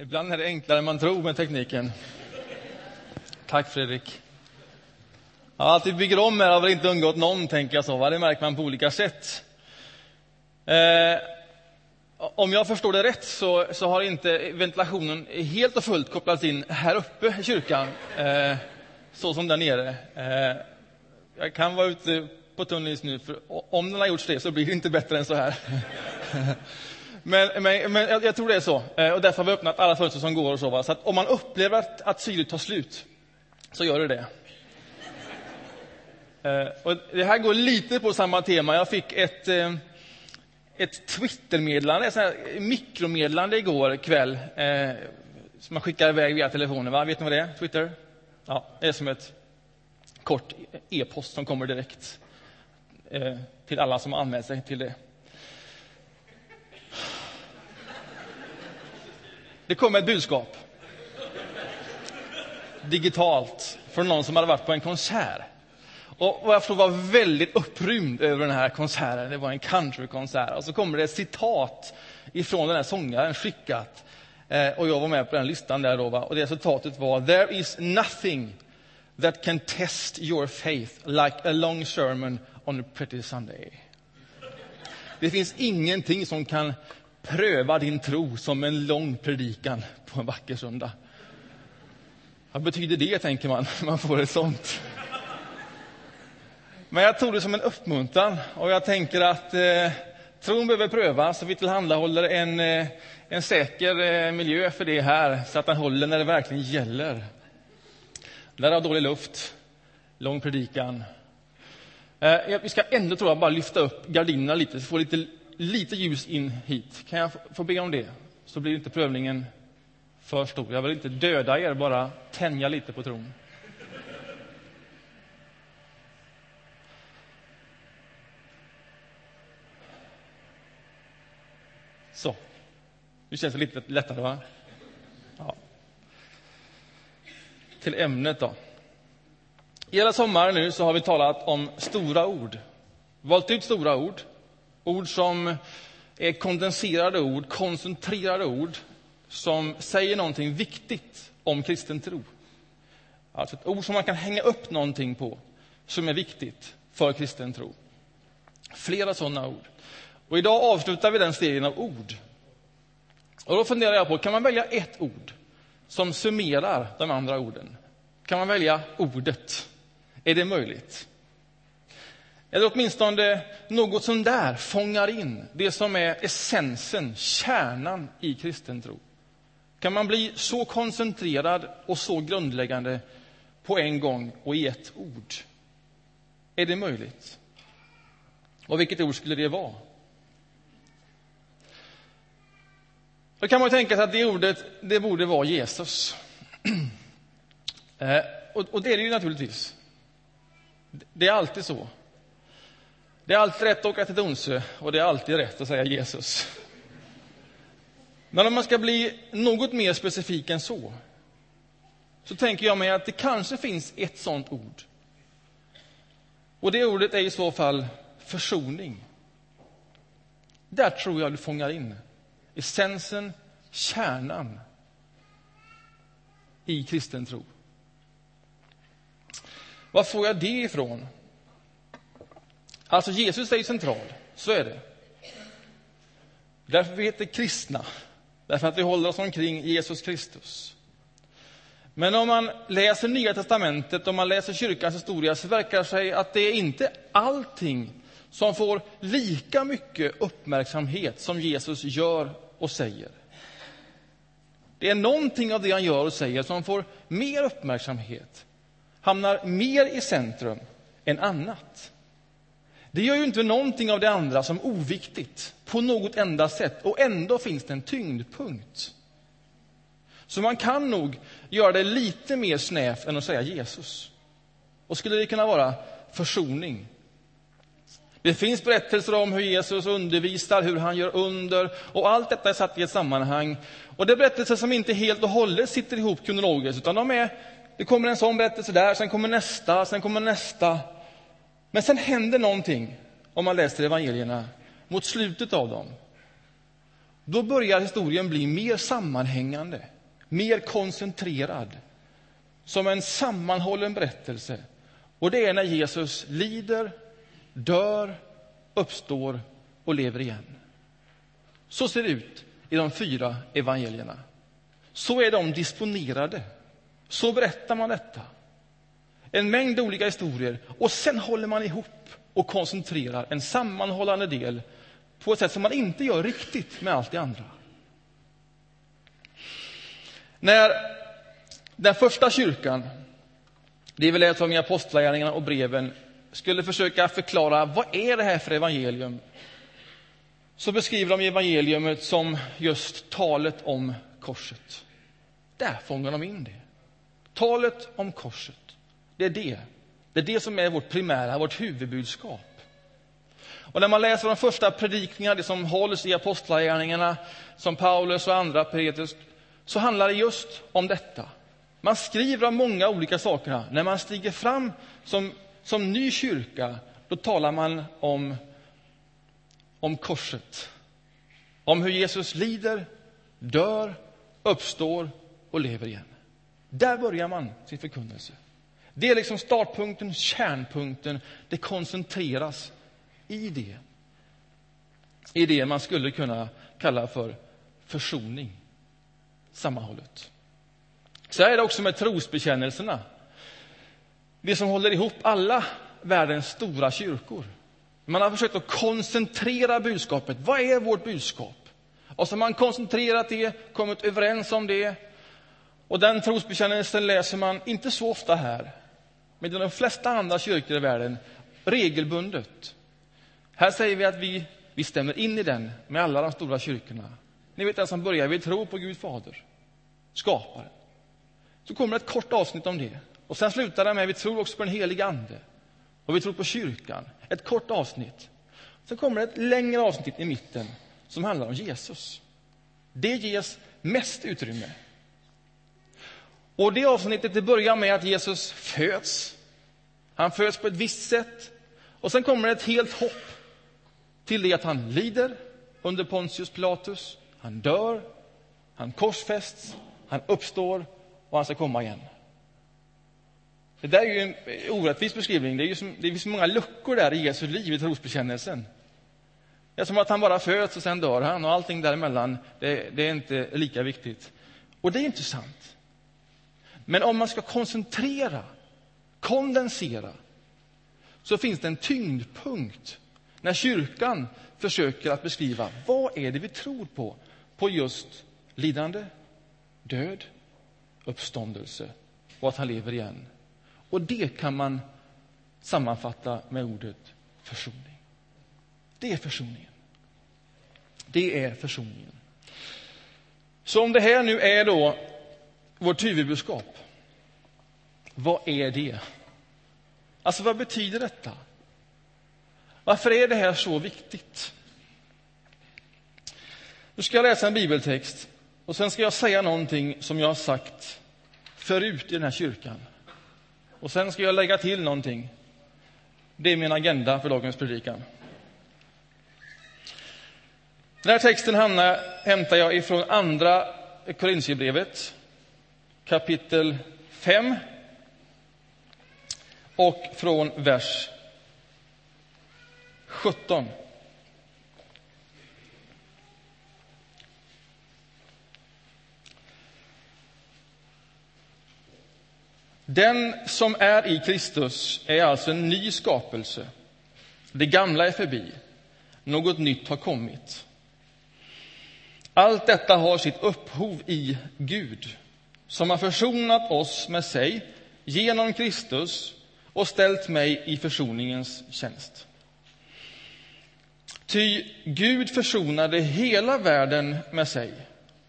Ibland är det enklare än man tror med tekniken. Tack Fredrik. Ja, att vi bygger om här har väl inte undgått någon, tänker jag så. Va? Det märker man på olika sätt. Eh, om jag förstår det rätt så, så, har inte ventilationen helt och fullt kopplats in här uppe i kyrkan, eh, så som där nere. Eh, jag kan vara ute på tunn nu, för om den har gjorts det så blir det inte bättre än så här. Men, men, men jag, jag, tror det är så. Eh, och därför har vi öppnat alla fönster som går. och Så, va? så att om man upplever att, att syret tar slut, så gör det det. Och det här går lite på samma tema. Jag fick ett, eh, ett Twittermeddelande, ett mikromeddelande igår kväll, som man skickar iväg via telefonen. Va? Vet ni vad det är? Twitter? Ja, det är som ett kort e-post som kommer direkt till alla som anmält sig till det. Det kom ett budskap. Digitalt, från någon som hade varit på en konsert. Och jag får var väldigt upprymd över den här konserten. Det var en countrykonsert. Och så kommer det ett citat ifrån den här sångaren skickat. Eh, och jag var med på den listan där då. Va? Och det citatet var There is nothing that can test your faith like a long sermon on a pretty Sunday. Det finns ingenting som kan Pröva din tro som en lång predikan på en vacker söndag. Vad betyder det, tänker man, man får ett sånt. Men jag tog det som en uppmuntran och jag tänker att eh, tron behöver prövas och vi tillhandahåller en, eh, en säker eh, miljö för det här så att den håller när det verkligen gäller. Där har dålig luft, lång predikan. Eh, vi ska ändå tror jag bara lyfta upp gardinerna lite, så får lite lite ljus in hit. Kan jag få be om det? Så blir inte prövningen för stor. Jag vill inte döda er, bara tänja lite på tron. Så. Nu känns det lite lättare, va? Ja. Till ämnet, då. Hela sommaren nu så har vi talat om stora ord. Valt ut stora ord Ord som är kondenserade ord, koncentrerade ord som säger någonting viktigt om kristen tro. Alltså ett ord som man kan hänga upp någonting på som är viktigt för kristen tro. Flera sådana ord. Och idag avslutar vi den serien av ord. Och då funderar jag på, kan man välja ett ord som summerar de andra orden? Kan man välja ordet? Är det möjligt? Eller åtminstone något som där fångar in det som är essensen, kärnan i kristen tro. Kan man bli så koncentrerad och så grundläggande på en gång och i ett ord? Är det möjligt? Och vilket ord skulle det vara? Då kan man tänka sig att det ordet det borde vara Jesus. Eh, och det är det ju naturligtvis. Det är alltid så. Det är alltid rätt att åka till Donsö och det är alltid rätt att säga Jesus. Men om man ska bli något mer specifik än så, så tänker jag mig att det kanske finns ett sådant ord. Och det ordet är i så fall försoning. Där tror jag du fångar in essensen, kärnan i kristen tro. Var får jag det ifrån? Alltså, Jesus är ju central. Så är det. Därför vi heter kristna. Därför att vi håller oss omkring Jesus Kristus. Men om man läser Nya testamentet, om man läser kyrkans historia, så verkar det sig att det är inte allting som får lika mycket uppmärksamhet som Jesus gör och säger. Det är någonting av det han gör och säger som får mer uppmärksamhet, hamnar mer i centrum än annat. Det gör ju inte någonting av det andra som oviktigt på något enda sätt och ändå finns det en tyngdpunkt. Så man kan nog göra det lite mer snävt än att säga Jesus. Och skulle det kunna vara försoning? Det finns berättelser om hur Jesus undervisar, hur han gör under och allt detta är satt i ett sammanhang. Och det är berättelser som inte helt och hållet sitter ihop kronologiskt utan de är, det kommer en sån berättelse där, sen kommer nästa, sen kommer nästa. Men sen händer någonting, om man läser evangelierna, mot slutet av dem. då börjar historien bli mer sammanhängande, mer koncentrerad, som en sammanhållen berättelse. Och det är när Jesus lider, dör, uppstår och lever igen. Så ser det ut i de fyra evangelierna. Så är de disponerade. Så berättar man detta. En mängd olika historier. Och sen håller man ihop och koncentrerar en sammanhållande del på ett sätt som man inte gör riktigt med allt det andra. När den första kyrkan, det är väl som i Apostlagärningarna och breven, skulle försöka förklara vad är det här för evangelium så beskriver de evangeliumet som just talet om korset. Där fångar de in det. Talet om korset, det är det. Det är det som är vårt primära, vårt huvudbudskap. Och när man läser de första predikningarna, det som hålls i apostlagärningarna, som Paulus och andra Petrus, så handlar det just om detta. Man skriver om många olika saker. När man stiger fram som, som ny kyrka, då talar man om, om korset. Om hur Jesus lider, dör, uppstår och lever igen. Där börjar man sin förkunnelse. Det är liksom startpunkten, kärnpunkten. Det koncentreras i det. I det man skulle kunna kalla för försoning, sammanhållet. Så är det också med trosbekännelserna. Det som håller ihop alla världens stora kyrkor. Man har försökt att koncentrera budskapet. Vad är vårt budskap? Och så har man koncentrerat det, kommit överens om det. Och den trosbekännelsen läser man inte så ofta här, men de flesta andra kyrkor i världen regelbundet. Här säger vi att vi, vi stämmer in i den med alla de stora kyrkorna. Ni vet den som börjar, vi tror på Gud fader, skaparen. Så kommer ett kort avsnitt om det. Och sen slutar det med, vi tror också på den heliga ande. Och vi tror på kyrkan. Ett kort avsnitt. Sen kommer ett längre avsnitt i mitten som handlar om Jesus. Det ges mest utrymme. Och det avsnittet det börjar med att Jesus föds. Han föds på ett visst sätt. Och sen kommer ett helt hopp till det att han lider under Pontius Pilatus. Han dör, han korsfästs, han uppstår och han ska komma igen. Det där är ju en orättvis beskrivning. Det, är ju som, det finns många luckor där i Jesu liv, i trosbekännelsen. Det är som att han bara föds och sen dör han och allting däremellan, det, det är inte lika viktigt. Och det är inte sant. Men om man ska koncentrera, kondensera, så finns det en tyngdpunkt när kyrkan försöker att beskriva vad är det vi tror på, på just lidande, död, uppståndelse och att han lever igen. Och det kan man sammanfatta med ordet försoning. Det är försoningen. Det är försoningen. Så om det här nu är då vårt huvudbudskap, vad är det? Alltså, vad betyder detta? Varför är det här så viktigt? Nu ska jag läsa en bibeltext och sen ska jag säga någonting som jag har sagt förut i den här kyrkan. Och sen ska jag lägga till någonting. Det är min agenda för dagens predikan. Den här texten hämtar jag ifrån Andra Korintierbrevet, kapitel 5 och från vers 17. Den som är i Kristus är alltså en ny skapelse. Det gamla är förbi, något nytt har kommit. Allt detta har sitt upphov i Gud, som har försonat oss med sig genom Kristus och ställt mig i försoningens tjänst. Ty Gud försonade hela världen med sig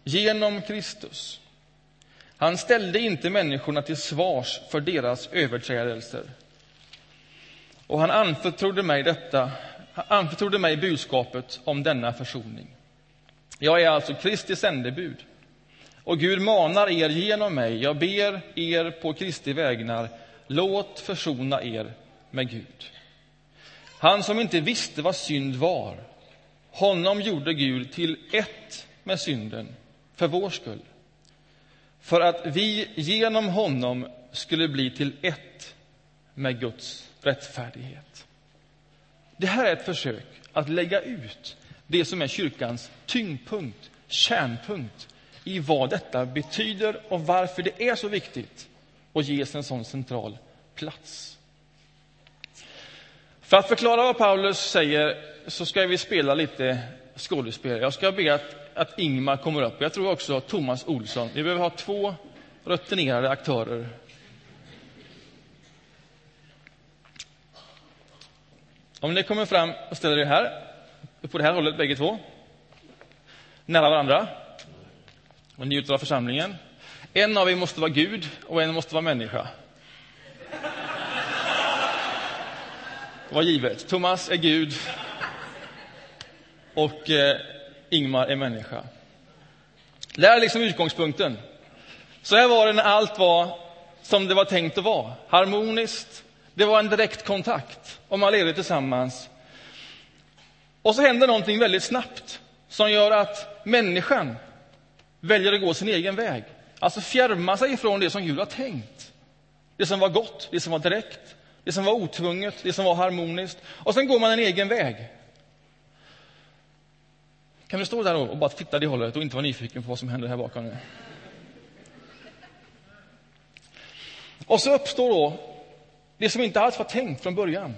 genom Kristus. Han ställde inte människorna till svars för deras överträdelser. Och han anförtrodde mig detta, anförtrodde mig budskapet om denna försoning. Jag är alltså Kristi sändebud. Och Gud manar er genom mig, jag ber er på Kristi vägnar, låt försona er med Gud. Han som inte visste vad synd var, honom gjorde Gud till ett med synden för vår skull. För att vi genom honom skulle bli till ett med Guds rättfärdighet. Det här är ett försök att lägga ut det som är kyrkans tyngdpunkt, kärnpunkt i vad detta betyder och varför det är så viktigt att ges en sån central plats. För att förklara vad Paulus säger så ska vi spela lite skådespel. Jag ska be att, att Ingmar kommer upp. Jag tror också Thomas Olsson. Vi behöver ha två rutinerade aktörer. Om ni kommer fram och ställer er här, på det här hållet bägge två, nära varandra och njuter av församlingen. En av er måste vara Gud och en måste vara människa. Det var givet. Thomas är Gud och eh, Ingmar är människa. Det här är liksom utgångspunkten. Så här var det när allt var som det var tänkt att vara. Harmoniskt. Det var en direkt kontakt och man levde tillsammans. Och så händer någonting väldigt snabbt som gör att människan väljer att gå sin egen väg. Alltså fjärma sig ifrån det som Gud har tänkt. Det som var gott, det som var direkt, det som var otvunget, det som var harmoniskt. Och sen går man en egen väg. Kan du stå där och bara titta det hållet och inte vara nyfiken på vad som händer här bakom nu? Och så uppstår då det som inte alls var tänkt från början.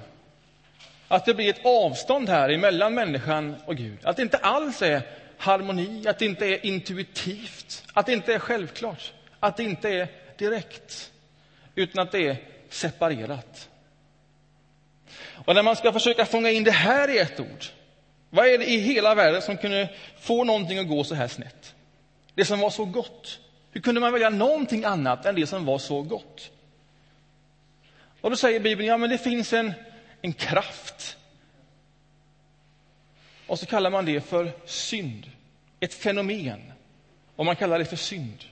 Att det blir ett avstånd här mellan människan och Gud. Att det inte alls är harmoni, att det inte är intuitivt, att det inte är självklart, att det inte är direkt, utan att det är separerat. Och när man ska försöka fånga in det här i ett ord, vad är det i hela världen som kunde få någonting att gå så här snett? Det som var så gott. Hur kunde man välja någonting annat än det som var så gott? Och då säger Bibeln, ja men det finns en, en kraft. Och så kallar man det för synd. Ett fenomen. Och man kallar det för synd.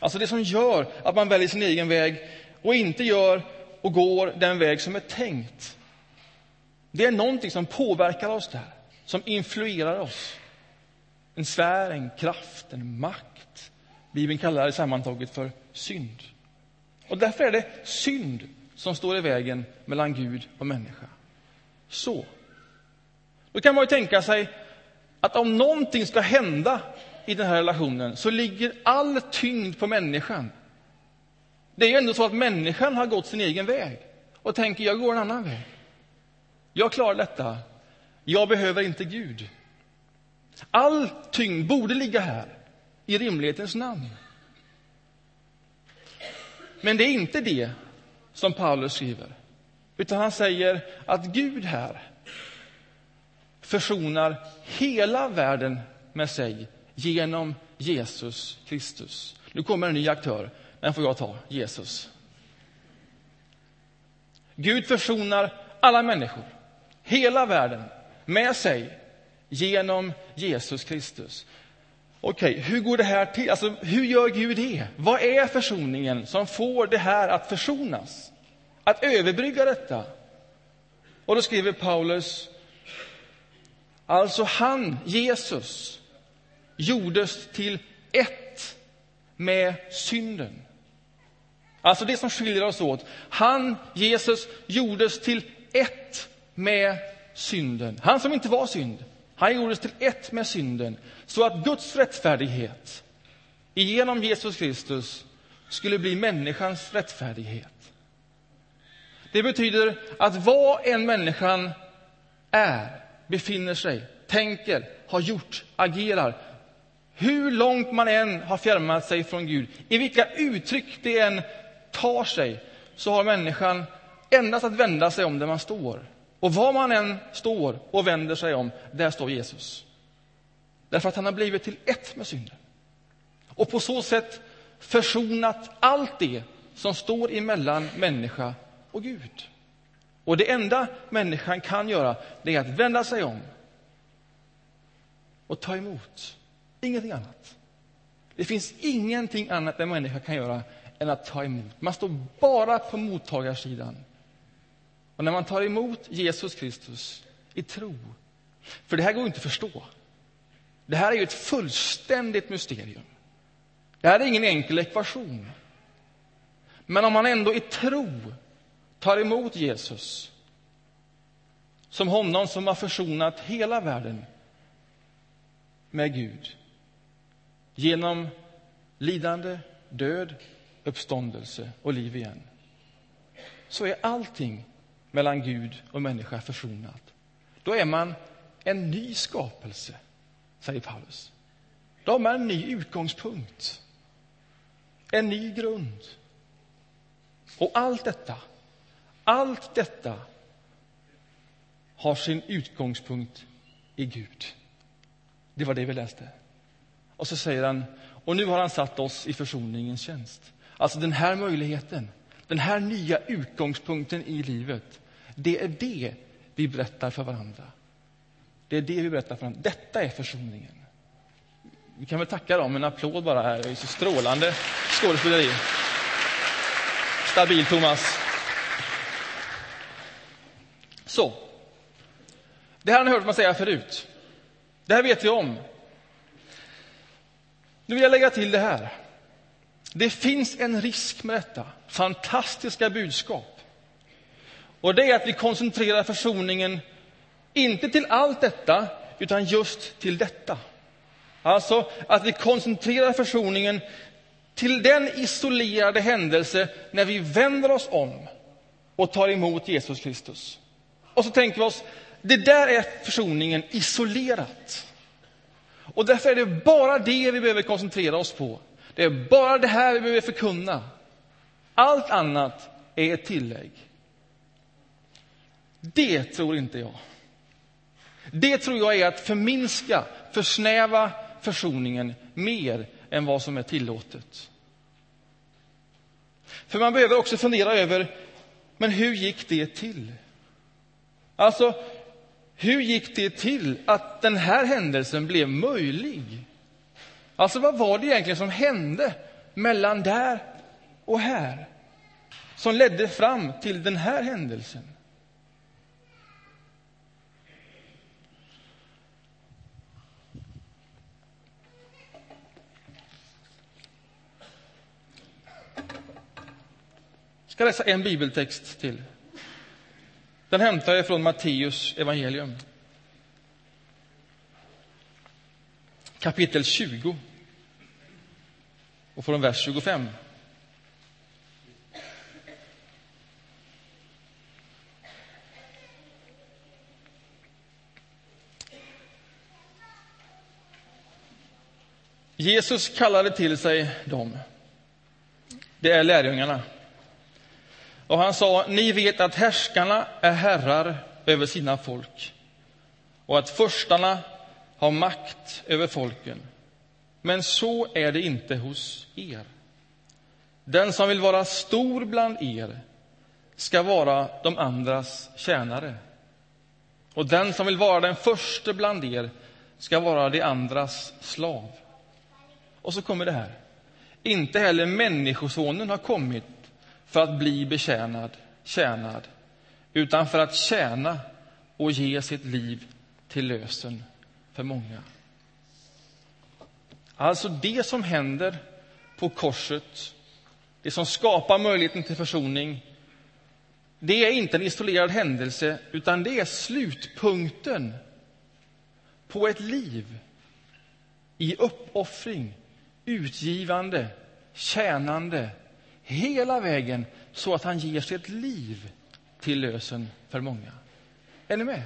Alltså det som gör att man väljer sin egen väg och inte gör och går den väg som är tänkt. Det är någonting som påverkar oss där, som influerar oss. En sfär, en kraft, en makt. Bibeln kallar det sammantaget för synd. Och därför är det synd som står i vägen mellan Gud och människa. Så. Då kan man ju tänka sig att om någonting ska hända i den här relationen så ligger all tyngd på människan. Det är ju ändå så att människan har gått sin egen väg och tänker jag går en annan väg. Jag klarar detta. Jag behöver inte Gud. All tyngd borde ligga här, i rimlighetens namn. Men det är inte det som Paulus skriver, utan han säger att Gud här försonar hela världen med sig genom Jesus Kristus. Nu kommer en ny aktör. Den får jag ta, Jesus. Gud försonar alla människor hela världen med sig genom Jesus Kristus. Okej, okay, hur går det här till? Alltså, hur gör Gud det? Vad är försoningen som får det här att försonas? Att överbrygga detta? Och då skriver Paulus, alltså han, Jesus, gjordes till ett med synden. Alltså det som skiljer oss åt. Han, Jesus, gjordes till ett med synden. Han som inte var synd, han gjordes till ett med synden så att Guds rättfärdighet genom Jesus Kristus skulle bli människans rättfärdighet. Det betyder att vad en människan är, befinner sig, tänker, har gjort, agerar hur långt man än har fjärmat sig från Gud, i vilka uttryck det än tar sig, så har människan endast att vända sig om där man står. Och var man än står och vänder sig om, där står Jesus. Därför att han har blivit till ett med synden. Och på så sätt försonat allt det som står emellan människa och Gud. Och det enda människan kan göra, det är att vända sig om och ta emot. Ingenting annat. Det finns ingenting annat en människa kan göra än att ta emot. Man står bara på mottagarsidan. Och när man tar emot Jesus Kristus i tro, för det här går inte att förstå. Det här är ju ett fullständigt mysterium. Det här är ingen enkel ekvation. Men om man ändå i tro tar emot Jesus som honom som har försonat hela världen med Gud genom lidande, död, uppståndelse och liv igen så är allting mellan Gud och människa försonat. Då är man en ny skapelse, säger Paulus. Då har man en ny utgångspunkt, en ny grund. Och allt detta, allt detta har sin utgångspunkt i Gud. Det var det vi läste. Och så säger han, och nu har han satt oss i försoningens tjänst. Alltså den här möjligheten, den här nya utgångspunkten i livet, det är det vi berättar för varandra. Det är det vi berättar för varandra. Detta är försoningen. Vi kan väl tacka dem en applåd bara här. Det är så strålande skådespeleri. Stabil, Thomas. Så. Det här har ni hört mig säga förut. Det här vet vi om. Nu vill jag lägga till det här. Det finns en risk med detta fantastiska budskap. Och det är att vi koncentrerar försoningen inte till allt detta, utan just till detta. Alltså att vi koncentrerar försoningen till den isolerade händelse när vi vänder oss om och tar emot Jesus Kristus. Och så tänker vi oss, det där är försoningen isolerat. Och därför är det bara det vi behöver koncentrera oss på. Det är bara det här vi behöver förkunna. Allt annat är ett tillägg. Det tror inte jag. Det tror jag är att förminska, försnäva försoningen mer än vad som är tillåtet. För man behöver också fundera över, men hur gick det till? Alltså, hur gick det till att den här händelsen blev möjlig? Alltså, vad var det egentligen som hände mellan där och här? Som ledde fram till den här händelsen? Jag ska läsa en bibeltext till. Den hämtar jag från Matteus evangelium. Kapitel 20 och från vers 25. Jesus kallade till sig dem. Det är lärjungarna. Och han sa, ni vet att härskarna är herrar över sina folk och att förstarna har makt över folken. Men så är det inte hos er. Den som vill vara stor bland er ska vara de andras tjänare. Och den som vill vara den första bland er ska vara de andras slav. Och så kommer det här. Inte heller Människosonen har kommit för att bli betjänad, tjänad, utan för att tjäna och ge sitt liv till lösen för många. Alltså det som händer på korset, det som skapar möjligheten till försoning, det är inte en isolerad händelse, utan det är slutpunkten på ett liv i uppoffring, utgivande, tjänande, hela vägen så att han ger sitt liv till lösen för många. Är ni med?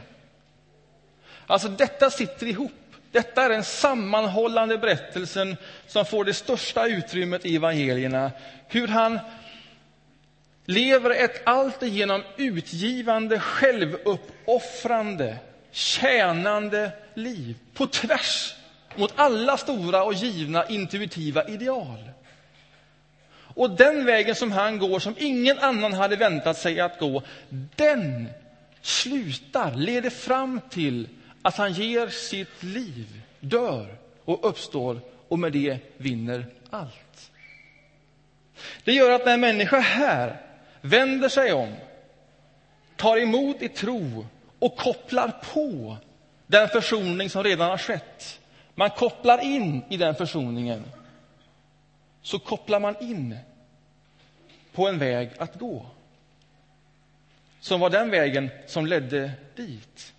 Alltså, detta sitter ihop. Detta är den sammanhållande berättelsen som får det största utrymmet i evangelierna. Hur han lever ett alltigenom utgivande, självuppoffrande, tjänande liv på tvärs mot alla stora och givna intuitiva ideal. Och den vägen som han går, som ingen annan hade väntat sig att gå, den slutar, leder fram till att han ger sitt liv, dör och uppstår och med det vinner allt. Det gör att när en människa här vänder sig om, tar emot i tro och kopplar på den försoning som redan har skett man kopplar in i den försoningen, så kopplar man in på en väg att gå. Som var den vägen som ledde dit.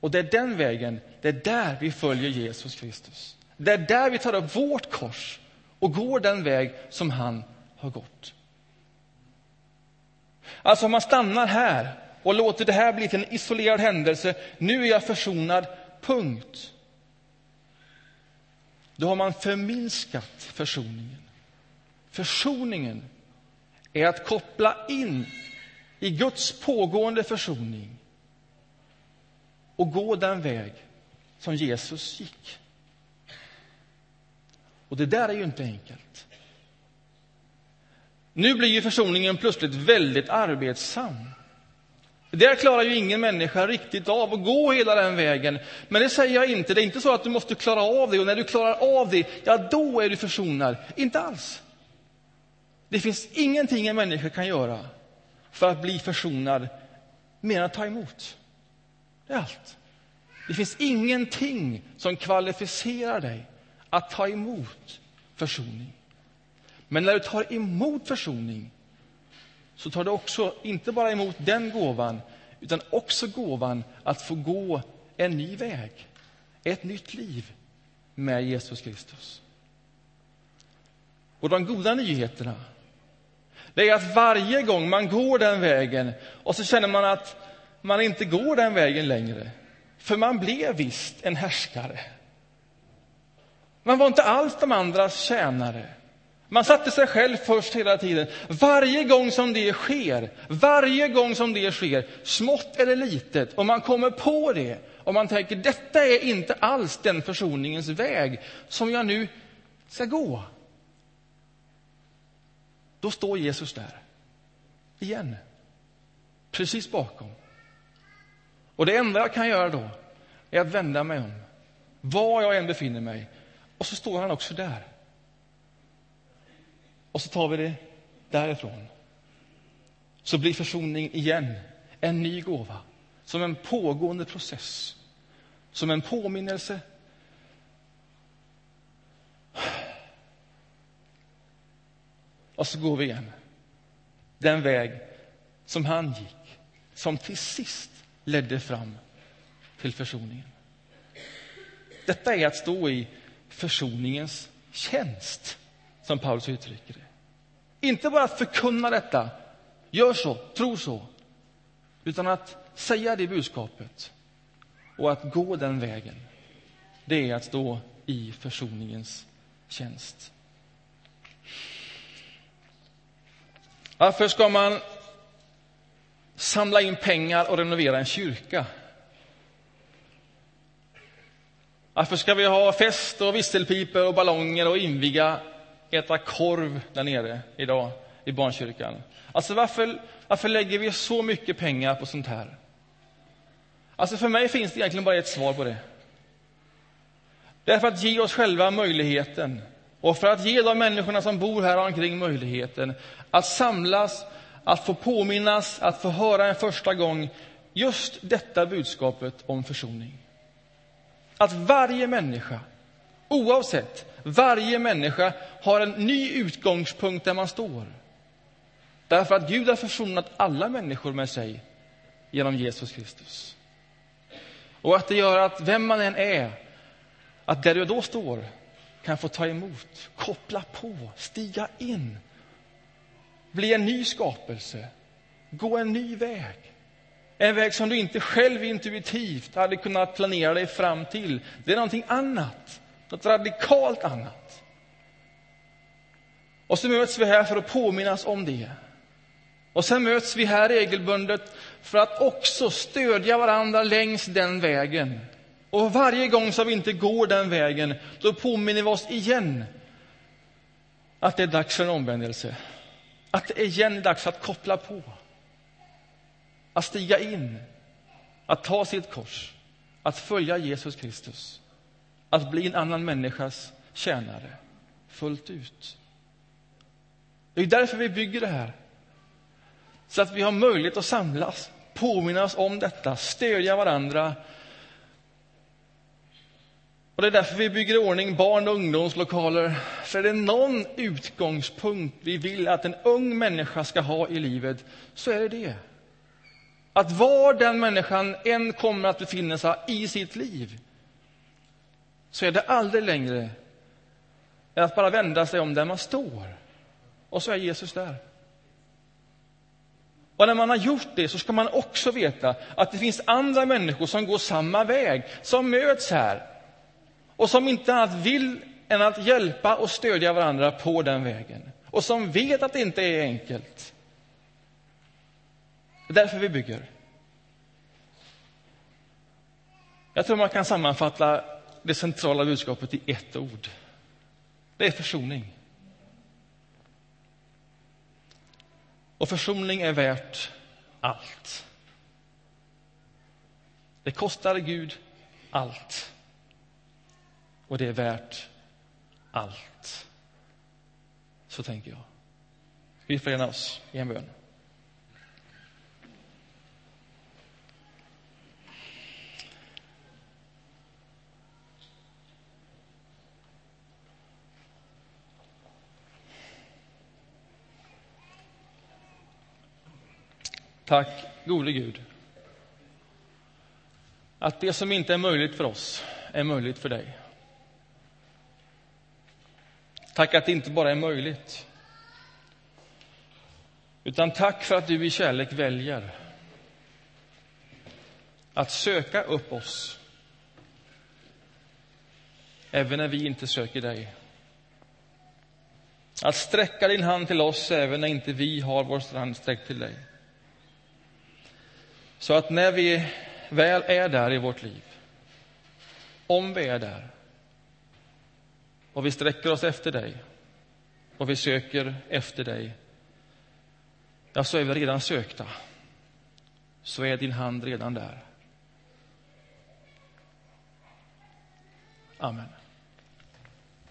Och det är den vägen, det är där vi följer Jesus Kristus. Det är där vi tar upp vårt kors och går den väg som han har gått. Alltså om man stannar här och låter det här bli till en isolerad händelse, nu är jag försonad, punkt. Då har man förminskat försoningen. Försoningen är att koppla in i Guds pågående försoning och gå den väg som Jesus gick. Och det där är ju inte enkelt. Nu blir ju försoningen plötsligt väldigt arbetsam. Där klarar ju ingen människa riktigt av att gå hela den vägen. Men det säger jag inte. Det är inte så att du måste klara av det och när du klarar av det, ja då är du försonad. Inte alls. Det finns ingenting en människa kan göra för att bli försonad mer än att ta emot. Det är allt. Det finns ingenting som kvalificerar dig att ta emot försoning. Men när du tar emot försoning så tar du också inte bara emot den gåvan utan också gåvan att få gå en ny väg, ett nytt liv med Jesus Kristus. Och de goda nyheterna det är att varje gång man går den vägen och så känner man att man inte går den vägen längre, för man blev visst en härskare. Man var inte alls de andras tjänare. Man satte sig själv först hela tiden. Varje gång som det sker, varje gång som det sker, smått eller litet, och man kommer på det och man tänker detta är inte alls den försoningens väg som jag nu ska gå. Då står Jesus där, igen, precis bakom. Och det enda jag kan göra då är att vända mig om, var jag än befinner mig. Och så står han också där. Och så tar vi det därifrån. Så blir försoning igen en ny gåva, som en pågående process, som en påminnelse Och så går vi igen. Den väg som han gick, som till sist ledde fram till försoningen. Detta är att stå i försoningens tjänst, som Paulus uttrycker det. Inte bara att förkunna detta, gör så, tro så, utan att säga det budskapet och att gå den vägen. Det är att stå i försoningens tjänst. Varför ska man samla in pengar och renovera en kyrka? Varför ska vi ha fest och visselpipor och ballonger och inviga, äta korv där nere idag i barnkyrkan? Alltså varför, varför lägger vi så mycket pengar på sånt här? Alltså för mig finns det egentligen bara ett svar på det. Därför att ge oss själva möjligheten och för att ge de människorna som bor här omkring möjligheten att samlas, att få påminnas, att få höra en första gång just detta budskapet om försoning. Att varje människa, oavsett, varje människa har en ny utgångspunkt där man står. Därför att Gud har försonat alla människor med sig genom Jesus Kristus. Och att det gör att vem man än är, att där du då står kan få ta emot, koppla på, stiga in, bli en ny skapelse, gå en ny väg. En väg som du inte själv intuitivt hade kunnat planera dig fram till. Det är någonting annat, något radikalt annat. Och så möts vi här för att påminnas om det. Och sen möts vi här regelbundet för att också stödja varandra längs den vägen och varje gång som vi inte går den vägen, då påminner vi oss igen att det är dags för en omvändelse. Att det är igen dags att koppla på. Att stiga in, att ta sitt kors, att följa Jesus Kristus. Att bli en annan människas tjänare, fullt ut. Det är därför vi bygger det här. Så att vi har möjlighet att samlas, påminna oss om detta, stödja varandra Och Det är därför vi bygger i ordning barn och ungdomslokaler. För är det någon utgångspunkt vi vill att en ung människa ska ha i livet, så är det det. Att var den människan än kommer att befinna sig i sitt liv, så är det aldrig längre än att bara vända sig om där man står. Och så är Jesus där. Och när man har gjort det så ska man också veta att det finns andra människor som går samma väg, som möts här och som inte annat vill än att hjälpa och stödja varandra på den vägen och som vet att det inte är enkelt. Det är därför vi bygger. Jag tror man kan sammanfatta det centrala budskapet i ett ord. Det är försoning. Och försoning är värt allt. Det kostar Gud allt. Och det är värt allt. Så tänker jag. Vi förenar oss i en bön. Tack, gode Gud, att det som inte är möjligt för oss är möjligt för dig. Tack att det inte bara är möjligt, utan tack för att du i kärlek väljer att söka upp oss även när vi inte söker dig. Att sträcka din hand till oss även när inte vi har vår hand sträckt till dig. Så att när vi väl är där i vårt liv, om vi är där, och vi sträcker oss efter dig och vi söker efter dig, ja, så är vi redan sökta. Så är din hand redan där. Amen.